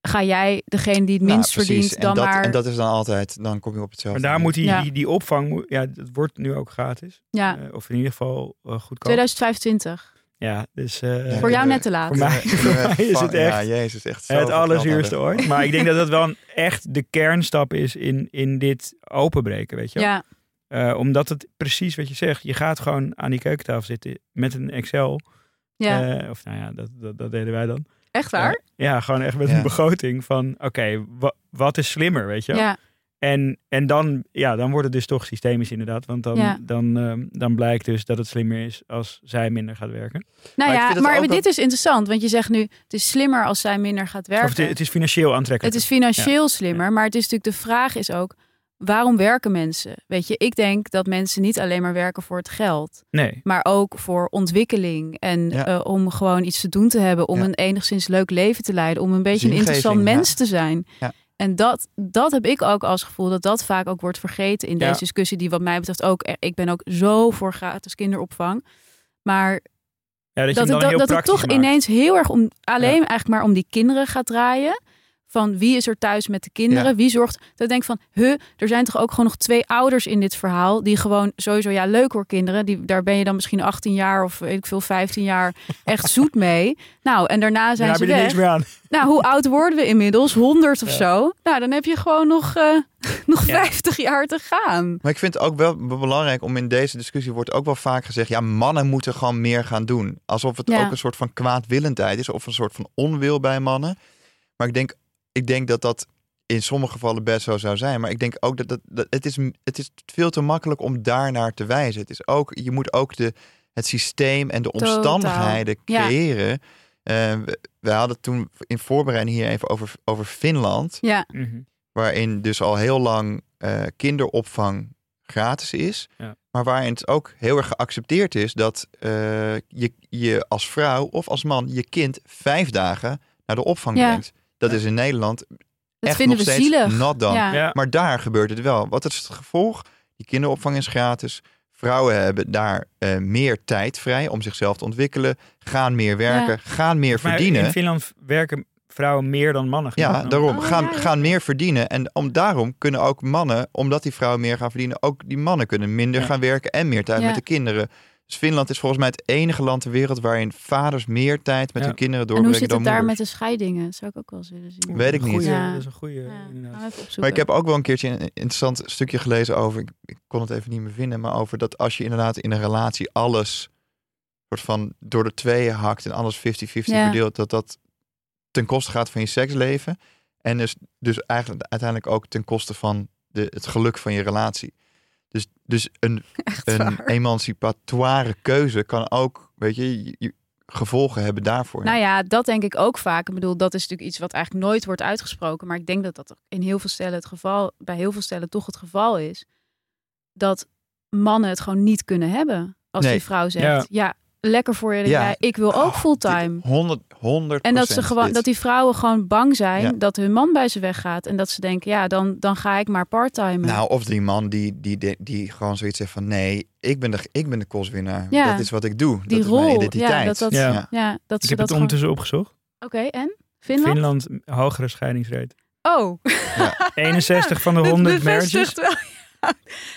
ga jij degene die het Nou, minst precies. verdient En dan dat, maar... En dat is dan altijd, dan kom je op hetzelfde. Maar daar moet die, Ja. die, die opvang, ja, dat wordt nu ook gratis. ja, Eh, of in ieder geval eh, goedkoop. 2025. Ja, dus... eh, Ja, Voor jou net te laat. voor mij, voor mij is het echt Ja, jezus, echt zo het allerzuurste ooit. Maar ik denk dat dat wel een, echt de kernstap is in, in dit openbreken, weet je wel. Ja, Eh, omdat het precies wat je zegt. Je gaat gewoon aan die keukentafel zitten met een Excel. ja. Eh, of nou ja, dat, dat, dat deden wij dan. echt waar? Ja, gewoon echt met Ja. een begroting van... Oké, wa- wat is slimmer, weet je wel? Ja, En, en dan, ja, dan wordt het dus toch systemisch inderdaad. Want dan, Ja. dan, ehm, dan blijkt dus dat het slimmer is als zij minder gaat werken. nou Maar ja, maar dit is interessant. Want je zegt nu, het is slimmer als zij minder gaat werken. Of het, is- het is financieel aantrekkelijk. Het is financieel slimmer, maar het is natuurlijk de vraag is ook waarom werken mensen? Weet je, ik denk dat mensen niet alleen maar werken voor het geld, Nee. maar ook voor ontwikkeling en Ja. eh, om gewoon iets te doen te hebben, om Ja. een enigszins leuk leven te leiden, om een beetje een interessant ja. mens te zijn. Ja. En dat, dat heb ik ook als gevoel dat dat vaak ook wordt vergeten in Ja. deze discussie, die wat mij betreft ook, eh, ik ben ook zo voor gratis kinderopvang. Maar Ja, dat, dat het, heel dat het toch maakt. ineens heel erg om alleen Ja. eigenlijk maar om die kinderen gaat draaien. Van wie is er thuis met de kinderen? Ja. Wie zorgt? Dat ik denk van, huh, er zijn toch ook gewoon nog twee ouders in dit verhaal die gewoon sowieso ja leuk hoor kinderen. Die daar ben je dan misschien 18 jaar of weet ik veel 15 jaar echt zoet mee. Nou en daarna zijn ze er niks weg. meer aan. Nou hoe oud worden we inmiddels? 100 of Ja. zo. Nou dan heb je gewoon nog eh, nog Ja. 50 jaar te gaan. Maar ik vind het ook wel be- belangrijk om in deze discussie wordt ook wel vaak gezegd, ja, mannen moeten gewoon meer gaan doen. Alsof het ook een soort van kwaadwillendheid is of een soort van onwil bij mannen. Maar ik denk, ik denk dat dat in sommige gevallen best zo zou zijn. Maar ik denk ook dat, dat, dat het, is, het is veel te makkelijk om daarnaar te wijzen. Het is ook, je moet ook de, het systeem en de Totaal. omstandigheden Ja. creëren. Eh, we, we hadden toen in voorbereiding hier even over, over Finland Ja, Mhm. waarin dus al heel lang eh, kinderopvang gratis is. Ja. Maar waarin het ook heel erg geaccepteerd is dat eh, je, je als vrouw of als man je kind vijf dagen naar de opvang Ja. brengt. Dat is in Nederland dat echt vinden nog we steeds zielig. not done. Ja. Ja. Maar daar gebeurt het wel. Wat is het gevolg? Die kinderopvang is gratis. Vrouwen hebben daar eh, meer tijd vrij om zichzelf te ontwikkelen. Gaan meer werken, gaan meer Maar verdienen. in Finland werken vrouwen meer dan mannen. Ja, daarom. Oh, gaan, ja, ja. gaan meer verdienen. En om, daarom kunnen ook mannen, omdat die vrouwen meer gaan verdienen, ook die mannen kunnen minder Ja. gaan werken en meer tijd Ja. met de kinderen. Dus Finland is volgens mij het enige land ter wereld waarin vaders meer tijd met Ja. hun kinderen En hoe doorbrengen zit dan het daar met de scheidingen? Zou ik ook wel eens willen zien. Weet ik niet. goeie- Ja. Dat is een goede. Ja. Maar ik heb ook wel een keertje een interessant stukje gelezen over, ik, ik kon het even niet meer vinden, maar over dat als je inderdaad in een relatie alles soort van door de tweeën hakt en alles 50-50 Ja. verdeelt, dat dat ten koste gaat van je seksleven. En dus, dus eigenlijk uiteindelijk ook ten koste van de, het geluk van je relatie. Dus, een, een emancipatoire keuze kan ook, weet je, je- je gevolgen hebben daarvoor. Nou ja, dat denk ik ook vaak. Ik bedoel, dat is natuurlijk iets wat eigenlijk nooit wordt uitgesproken. Maar ik denk dat dat in heel veel stellen het geval, bij heel veel stellen toch het geval is. Dat mannen het gewoon niet kunnen hebben. Als Nee. die vrouw zegt, Ja. ja, lekker voor je. Ja. Ja. ik wil ook fulltime. 100, 100 En dat ze gewoon, dit. dat die vrouwen gewoon bang zijn Ja. dat hun man bij ze weggaat. En dat ze denken, ja, dan, dan ga ik maar parttime. Nou, of die man die, die, die, die gewoon zoiets zegt van nee, ik ben de, ik ben de koswinnaar. Ja. Dat is wat ik doe. die dat rol. is mijn identiteit. Ja, dat dat, Ja. ja. dat Ik ze heb dat het ondertussen opgezocht. Oké, en? Finland? Finland, hogere scheidingsrate. Oh, 61 van de dit 100 marriages.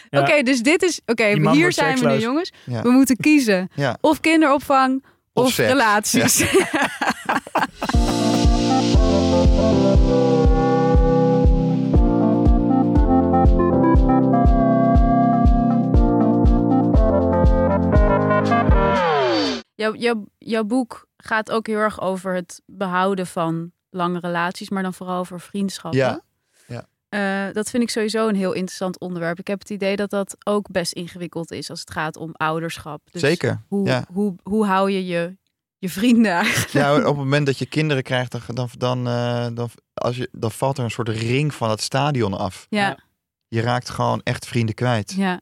Oké, dus dit is... Oké, hier zijn we nu, jongens. Ja. We moeten kiezen. Ja. Of kinderopvang of, relaties. Jouw, jouw, jouw boek gaat ook heel erg over het behouden van lange relaties, maar dan vooral over vriendschappen. Ja, Eh, dat vind ik sowieso een heel interessant onderwerp. Ik heb het idee dat dat ook best ingewikkeld is als het gaat om ouderschap. Dus Zeker. Hoe, Ja. hoe, hoe hou je je, je vrienden eigenlijk? Ja, op het moment dat je kinderen krijgt, dan, dan, dan, eh, dan, als je, dan valt er een soort ring van het stadion af. Ja. Je raakt gewoon echt vrienden kwijt. ja.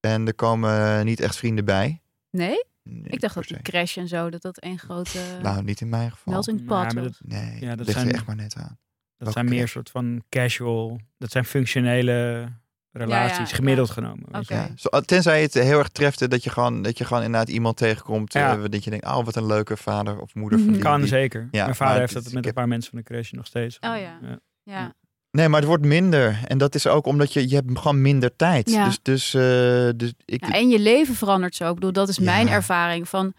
En er komen niet echt vrienden bij. Nee? Nee, Ik dacht dat die crash en zo, dat dat één grote Nou, niet in mijn geval. maar was. dat- Nee, Ja, dat dat ligt zijn- er echt maar net aan. Dat zijn meer soort van casual, dat zijn functionele relaties, ja, gemiddeld ja. genomen. weet je. Oké. Ja. Zo, tenzij het heel erg treft dat je gewoon, dat je gewoon inderdaad iemand tegenkomt. Ja. eh, dat je denkt, oh wat een leuke vader of moeder. Van Mhm. die, Kan die- zeker. Ja, Mijn vader heeft dat met een heb- paar mensen van de crash nog steeds. Oh ja. Ja. Nee, maar het wordt minder. En dat is ook omdat je, je hebt gewoon minder tijd. Ja. Dus, dus, eh, dus ik, Ja, en je leven verandert zo. Ik bedoel, dat is mijn Ja. ervaring van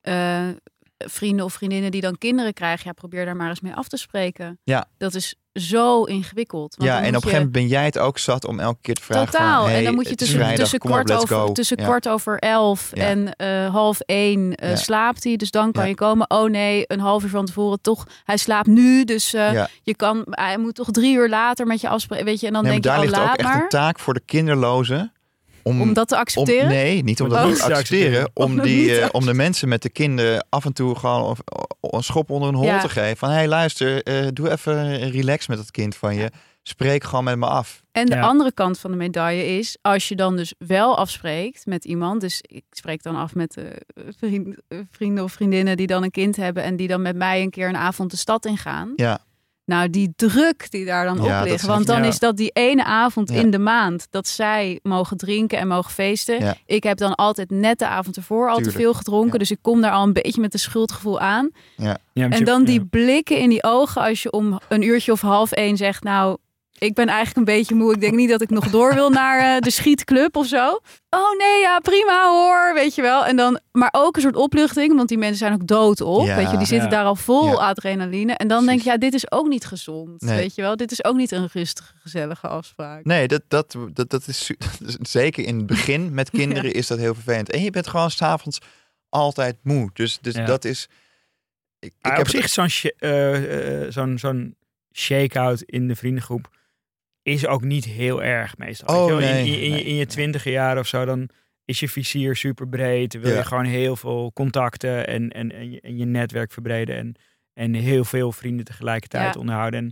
eh, vrienden of vriendinnen die dan kinderen krijgen. Ja, probeer daar maar eens mee af te spreken. Ja. Dat is zo ingewikkeld. Want ja, en op een gegeven moment ben jij het ook zat om elke keer te vragen Totaal. van... Hey, en dan moet je tussen, vrijdag, tussen, kom op, kwart, over, tussen Ja. kwart over elf Ja. en eh, half één eh, Ja. slaapt hij. Dus dan kan je komen. Oh nee, een half uur van tevoren toch. Hij slaapt nu. Dus eh, je kan, hij moet toch drie uur later met je afspreken. Weet je, en dan Nee, denk je, daar oh ligt ook echt maar. een taak voor de kinderlozen. Om, Om dat te om- accepteren. nee, niet om dat Oh. te accepteren. Om, die, eh, om de mensen met de kinderen af en toe gewoon of- een schop onder een hol Ja. te geven. Van, hé hey, luister, eh, doe even relax met dat kind van je. Spreek gewoon met me af. En de Ja. andere kant van de medaille is, als je dan dus wel afspreekt met iemand, dus ik spreek dan af met eh, vriend- vrienden of vriendinnen die dan een kind hebben en die dan met mij een keer een avond de stad ingaan. Ja, Nou, die druk die daar dan Ja, op ligt. Want dan ja. is dat die ene avond Ja. in de maand dat zij mogen drinken en mogen feesten. Ja. Ik heb dan altijd net de avond ervoor al Tuurlijk. te veel gedronken. Ja. Dus ik kom daar al een beetje met een schuldgevoel aan. En je- dan die ja. blikken in die ogen als je om een uurtje of half één zegt... nou, ik ben eigenlijk een beetje moe. Ik denk niet dat ik nog door wil naar eh, de schietclub of zo. Oh nee, ja, prima hoor, weet je wel. En dan, maar ook een soort opluchting, want die mensen zijn ook dood op. Ja. weet je, die zitten Ja. daar al vol Ja. adrenaline. En dan denk je, ja, dit is ook niet gezond. Nee. Weet je wel, dit is ook niet een rustige, gezellige afspraak. nee, dat, dat, dat, dat, is, su- dat is zeker in het begin met kinderen is dat heel vervelend. En je bent gewoon s'avonds altijd moe. Dus, dus Ja. dat is... Ik, ik heb op zich zo'n eh, eh, zo'n zo'n shake-out in de vriendengroep is ook niet heel erg meestal. Oh, nee, in, in, in, je- nee, in je nee. jaar of zo, dan is je vizier super breed. Wil Ja. je gewoon heel veel contacten en, en, en, je, en je netwerk verbreden. En, en heel veel vrienden tegelijkertijd Ja. onderhouden. En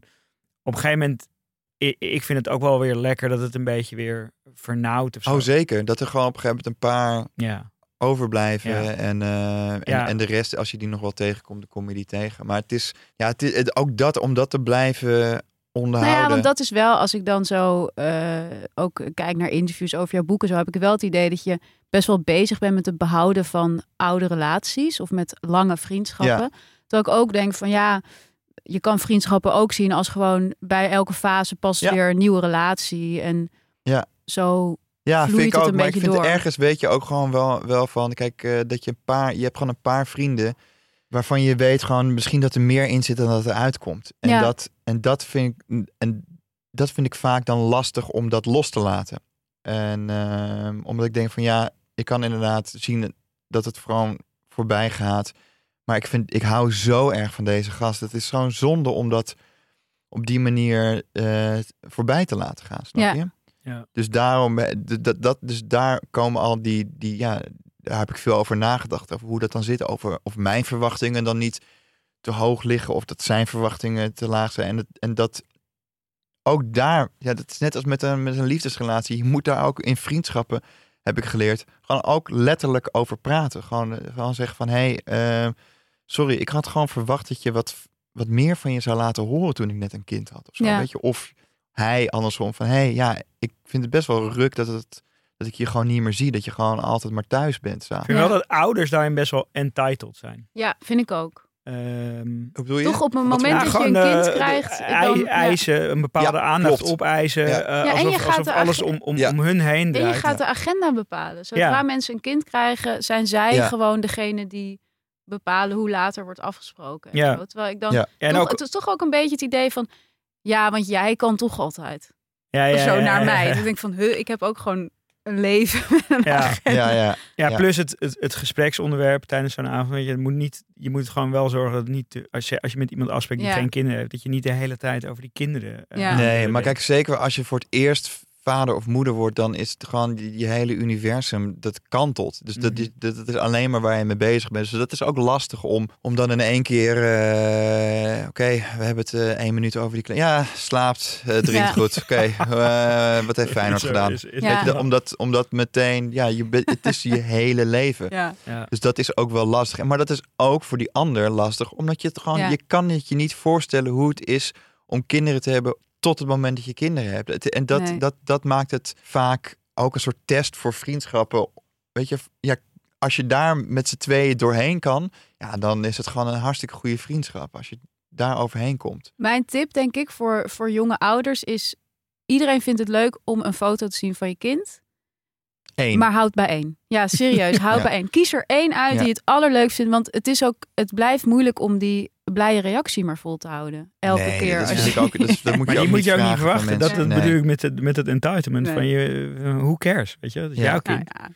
op een gegeven moment, ik, ik vind het ook wel weer lekker dat het een beetje weer vernauwt of zo. Oh, zeker. Dat er gewoon op een gegeven moment een paar Ja, overblijven. Ja. En, eh, en, Ja. en de rest, als je die nog wel tegenkomt, dan kom je die tegen. Maar het is, ja, het is het- ook dat, om dat te blijven onderhouden. Nou ja, want dat is wel, als ik dan zo eh, ook kijk naar interviews over jouw boeken, zo heb ik wel het idee dat je best wel bezig bent met het behouden van oude relaties of met lange vriendschappen. Terwijl ik ook denk van ja, je kan vriendschappen ook zien als gewoon bij elke fase past Ja. weer een nieuwe relatie en Ja. zo. Ja, vloeit vind ik ook. Maar ik vind ergens weet je ook gewoon wel, wel van, kijk, eh, dat je een paar, je hebt gewoon een paar vrienden waarvan je weet gewoon misschien dat er meer in zit dan dat er uitkomt. En Ja. dat en dat vind ik en dat vind ik vaak dan lastig om dat los te laten. En ehm, omdat ik denk van ja, ik kan inderdaad zien dat het gewoon voorbij gaat. Maar ik vind, ik hou zo erg van deze gast. Het is zo'n zonde om dat op die manier eh, voorbij te laten gaan. Snap Ja. je? ja. Dus daarom, eh, dat, dus daar komen al die, die, ja, daar heb ik veel over nagedacht. Over hoe dat dan zit. Over of mijn verwachtingen dan niet te hoog liggen. Of dat zijn verwachtingen te laag zijn. En, dat, en dat ook daar, ja, dat is net als met een, met een liefdesrelatie. Je moet daar ook in vriendschappen, heb ik geleerd, gewoon ook letterlijk over praten. Gewoon, eh, gewoon zeggen van, hé, hey, eh, sorry, ik had gewoon verwacht dat je wat, wat meer van je zou laten horen toen ik net een kind had. Of zo, Ja. weet je? Of hij andersom van, hé, hey, ja, ik vind het best wel ruk dat, het, dat ik je gewoon niet meer zie. Dat je gewoon altijd maar thuis bent Ik vind Ja. wel dat ouders daarin best wel entitled zijn. Ja, vind ik ook. Hoe Ehm, bedoel je? Toch op een Wat- moment dat je een kind eh, krijgt. dan- ja. eisen, een bepaalde Ja, aandacht klopt. opeisen. Ja. eh, en alsof je gaat alsof er alles om, om, Ja. om hun heen En je draait. gaat de agenda bepalen. Zodra Ja. mensen een kind krijgen, zijn zij Ja. gewoon degene die bepalen hoe later wordt afgesproken. en Ja. zo. Terwijl ik dan Ja. En toch, ook, het is toch ook een beetje het idee van, ja, want jij kan toch altijd. ja, ja, zo ja, naar ja, mij. Dus ik denk van, huh, ik heb ook gewoon een leven. met een Ja. Ja, ja. Ja, Ja. plus het, het, het gespreksonderwerp tijdens zo'n avond. weet Je, het moet niet, je moet gewoon wel zorgen dat het niet, te- als je, als je met iemand afspreekt die Ja. geen kinderen heeft, dat je niet de hele tijd over die kinderen. eh. Nee, maar kijk, zeker als je voor het eerst vader of moeder wordt, dan is het gewoon die, die hele universum, dat kantelt. Dus dat, Mhm. is, dat, dat is alleen maar waar je mee bezig bent. Dus dat is ook lastig om, om dan in één keer, eh, oké, we hebben het eh, één minuut over die. Ja, slaapt, uh, drinkt Ja. goed. Oké, eh, wat heeft Feyenoord gedaan? is- is- Ja. Weet je, dat- omdat, omdat meteen, ja, je, bent- het is je hele leven. Ja. Ja. Dus dat is ook wel lastig. Maar dat is ook voor die ander lastig, omdat je het gewoon, Ja. je kan het je niet voorstellen hoe het is om kinderen te hebben tot het moment dat je kinderen hebt. En dat, Nee. dat, dat maakt het vaak ook een soort test voor vriendschappen. Weet je, ja, als je daar met z'n tweeën doorheen kan, ja, dan is het gewoon een hartstikke goede vriendschap. Als je daar overheen komt. Mijn tip, denk ik, voor, voor jonge ouders is... Iedereen vindt het leuk om een foto te zien van je kind. Eén. Maar houd bij één. Ja, serieus. Houd Ja. bij één. Kies er één uit Ja. die het allerleukst vindt. Want het is ook, het blijft moeilijk om die blije reactie maar vol te houden. Elke Nee, keer. dat als vind je... ik ook. Dat, is- dat moet Maar je die moet je ook niet verwachten. Dat, mensen. dat Nee. bedoel ik met het, met het entitlement Nee. van je, uh, who cares, weet je? Dat is Ja. jouw Nou ja.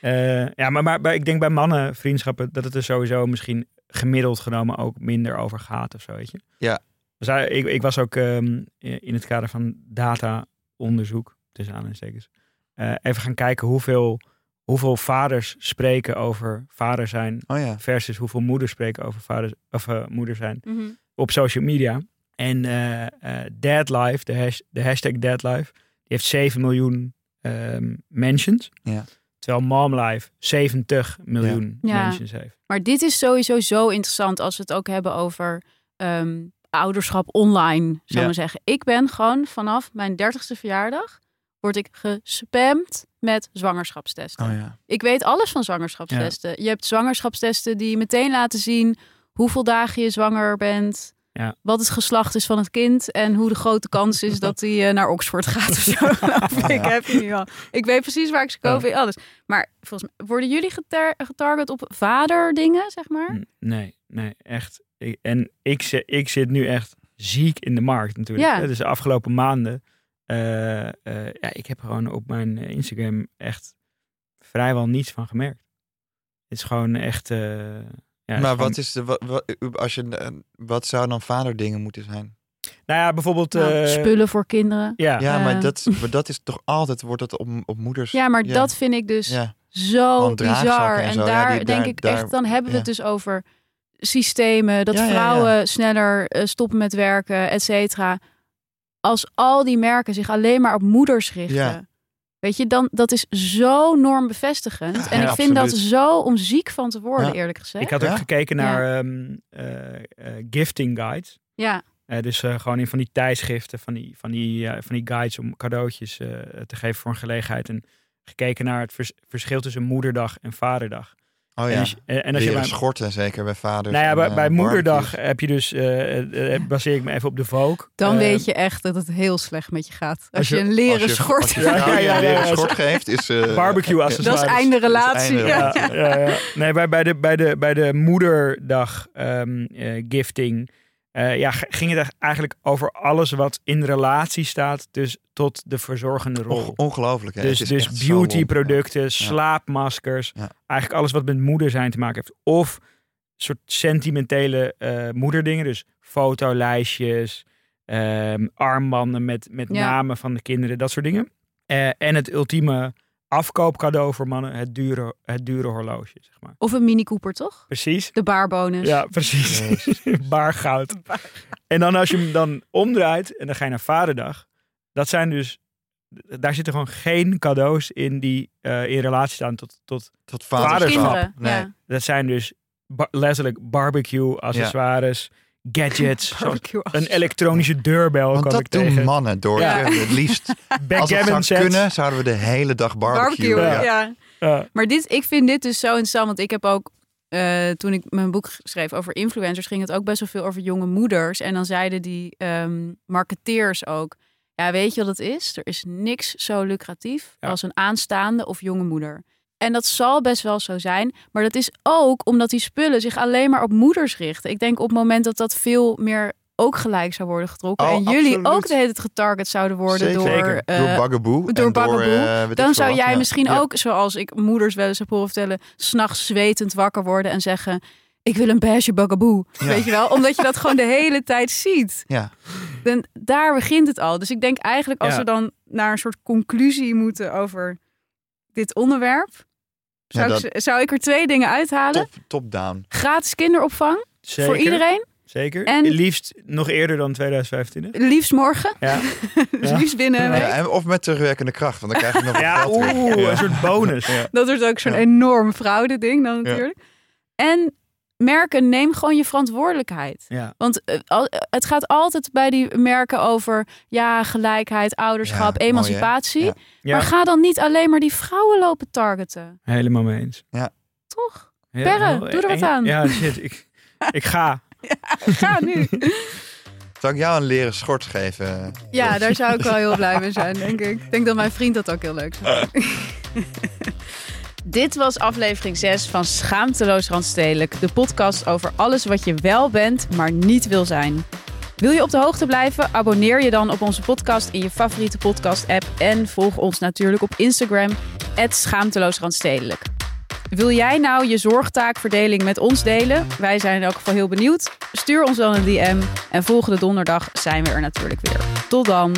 Eh, ja, maar, maar, maar ik denk bij mannen vriendschappen dat het er sowieso misschien gemiddeld genomen ook minder over gaat of zo, weet je? Ja. Dus ik, ik was ook ehm, in het kader van data-onderzoek, tussen aanhalingstekens, eh, even gaan kijken hoeveel, hoeveel vaders spreken over vader zijn Oh ja. versus hoeveel moeders spreken over vader, of, eh, moeder zijn Mhm. op social media. En eh eh Dadlife, de, hash, de hashtag Dadlife, die heeft 7 miljoen ehm, mentions. Ja. Terwijl Momlife 70 miljoen Ja. mentions heeft. Maar dit is sowieso zo interessant als we het ook hebben over ehm, ouderschap online, zou ik Ja. maar zeggen. Ik ben gewoon vanaf mijn dertigste verjaardag, word ik gespamd met zwangerschapstesten. Oh ja. Ik weet alles van zwangerschapstesten. Je hebt zwangerschapstesten die meteen laten zien hoeveel dagen je zwanger bent. Ja. Wat het geslacht is van het kind. En hoe de grote kans is dat hij eh, naar Oxford gaat of zo. ik heb je nu al. Ik weet precies waar ik ze koop. weet Alles. Maar volgens mij, worden jullie getar- getarget op vaderdingen, zeg maar? Nee, nee, echt. Ik- en ik, ik zit nu echt ziek in de markt natuurlijk. Ja. Dus de afgelopen maanden. Eh, eh, ja, ik heb gewoon op mijn eh, Instagram echt vrijwel niets van gemerkt. Het is gewoon echt... eh, ja, maar gewoon- wat is de, wat, wat, als je, wat zou dan vaderdingen moeten zijn? Nou ja, bijvoorbeeld... Nou, eh, spullen voor kinderen. Ja, Ja, maar, dat, maar dat is toch altijd, wordt dat op, op moeders... Ja, maar ja. dat vind ik dus Ja, zo bizar. en En, zo. Ja, daar die- denk daar- ik daar- echt, dan hebben we ja. het dus over systemen, dat Ja, ja, ja. vrouwen sneller stoppen met werken, et cetera. Als al die merken zich alleen maar op moeders richten. Ja. Weet je, dan dat is zo normbevestigend. En Ja, ik vind dat zo om ziek van te worden, Ja. eerlijk gezegd. Ik had Ja? ook gekeken Ja. naar ehm, eh, eh, gifting guides. Ja, Eh, dus eh, gewoon in van die tijdschriften, van die, van die, eh, van die guides om cadeautjes eh, te geven voor een gelegenheid. En gekeken naar het vers- verschil tussen moederdag en vaderdag. Oh En ja. als je, en als je Leren bij, schorten, zeker bij vaders. nou ja, en, bij, eh, bij moederdag heb je dus, eh, eh, baseer ik me even op de Vogue. dan weet je echt dat het heel slecht met je gaat. Als, als je, een leren Als je, schort Als je Ja, ja, een leren ja. schort geeft, is... eh, Barbecue Dat accessoires. is einde relatie. einde. Nee, bij, bij, de, bij, de, bij de moederdag ehm, eh, gifting eh, ja, ging het eigenlijk over alles wat in relatie staat dus tot de verzorgende rol. On- ongelooflijk, hè? dus dus beautyproducten, slaapmaskers, Ja. eigenlijk alles wat met moeder zijn te maken heeft. Of soort sentimentele eh, moederdingen, dus fotolijstjes, ehm, armbanden met, met Ja. namen van de kinderen, dat soort dingen. Eh, en het ultieme afkoopcadeau voor mannen, het dure, het dure horloge, zeg maar. Of een Mini Cooper, toch? Precies. De baarbonus. Ja, precies. Baargoud. En dan als je hem dan omdraait en dan ga je naar Vaderdag. Dat zijn dus, daar zitten gewoon geen cadeaus in die eh, in relatie staan tot, tot Tot Vaderschap. Kinderen. Nee. Ja. dat zijn dus ba- letterlijk barbecue accessoires, gadgets, een elektronische deurbel Want dat ik doen tegen. mannen door. Ja. Het liefst. Als het zou sets. kunnen, zouden we de hele dag barbecue. Barbecue, ja. ja. Ja. Maar dit, ik vind dit dus zo interessant, want ik heb ook eh, toen ik mijn boek schreef over influencers, ging het ook best wel veel over jonge moeders. En dan zeiden die ehm, marketeers ook: Ja, weet je wat het is? Er is niks zo lucratief Ja. als een aanstaande of jonge moeder. En dat zal best wel zo zijn. Maar dat is ook omdat die spullen zich alleen maar op moeders richten. Ik denk op het moment dat dat veel meer ook gelijk zou worden getrokken. Oh, en jullie absoluut. ook de hele tijd getarget zouden worden Zeker. door... Zeker. eh, door eh, weet ik dan zou jij Ja. misschien Ja. ook, zoals ik moeders wel eens heb horen vertellen, s'nachts zwetend wakker worden en zeggen: Ik wil een beige bugaboo. Ja. Weet je wel? Omdat je dat gewoon de hele tijd ziet. Ja. Dan, daar begint het al. Dus ik denk eigenlijk als Ja. we dan naar een soort conclusie moeten over dit onderwerp, zou, Ja, ik, zou ik er twee dingen uithalen. Top, top down. Gratis kinderopvang Zeker. voor iedereen. Zeker. En- Liefst nog eerder dan 2025. Liefst morgen. Ja. Dus Ja. liefst binnen Ja, of met terugwerkende kracht, want dan krijg je nog Ja, oeh, een soort bonus. Ja. Dat wordt ook zo'n Ja. enorm fraude ding dan natuurlijk. En merken, neem gewoon je verantwoordelijkheid. Ja. Want eh, al- het gaat altijd bij die merken over ja, gelijkheid, ouderschap, Ja, emancipatie. mooi, Ja, Maar ga dan niet alleen maar die vrouwen lopen targeten. helemaal mee eens. Toch? Ja, Perre, heel- doe er wat aan. Ja, shit. Ik, ik ga. Ga nu. Zal ik jou een leren schort geven? Ja, daar zou ik wel heel blij mee zijn, denk ik. Ik denk dat mijn vriend dat ook heel leuk zou vinden. Dit was aflevering 6 van Schaamteloos Randstedelijk. De podcast over alles wat je wel bent, maar niet wil zijn. Wil je op de hoogte blijven? Abonneer je dan op onze podcast in je favoriete podcast-app. En volg ons natuurlijk op Instagram, schaamteloosrandstedelijk. Wil jij nou je zorgtaakverdeling met ons delen? Wij zijn in elk geval heel benieuwd. Stuur ons dan een DM. En volgende donderdag zijn we er natuurlijk weer. Tot dan.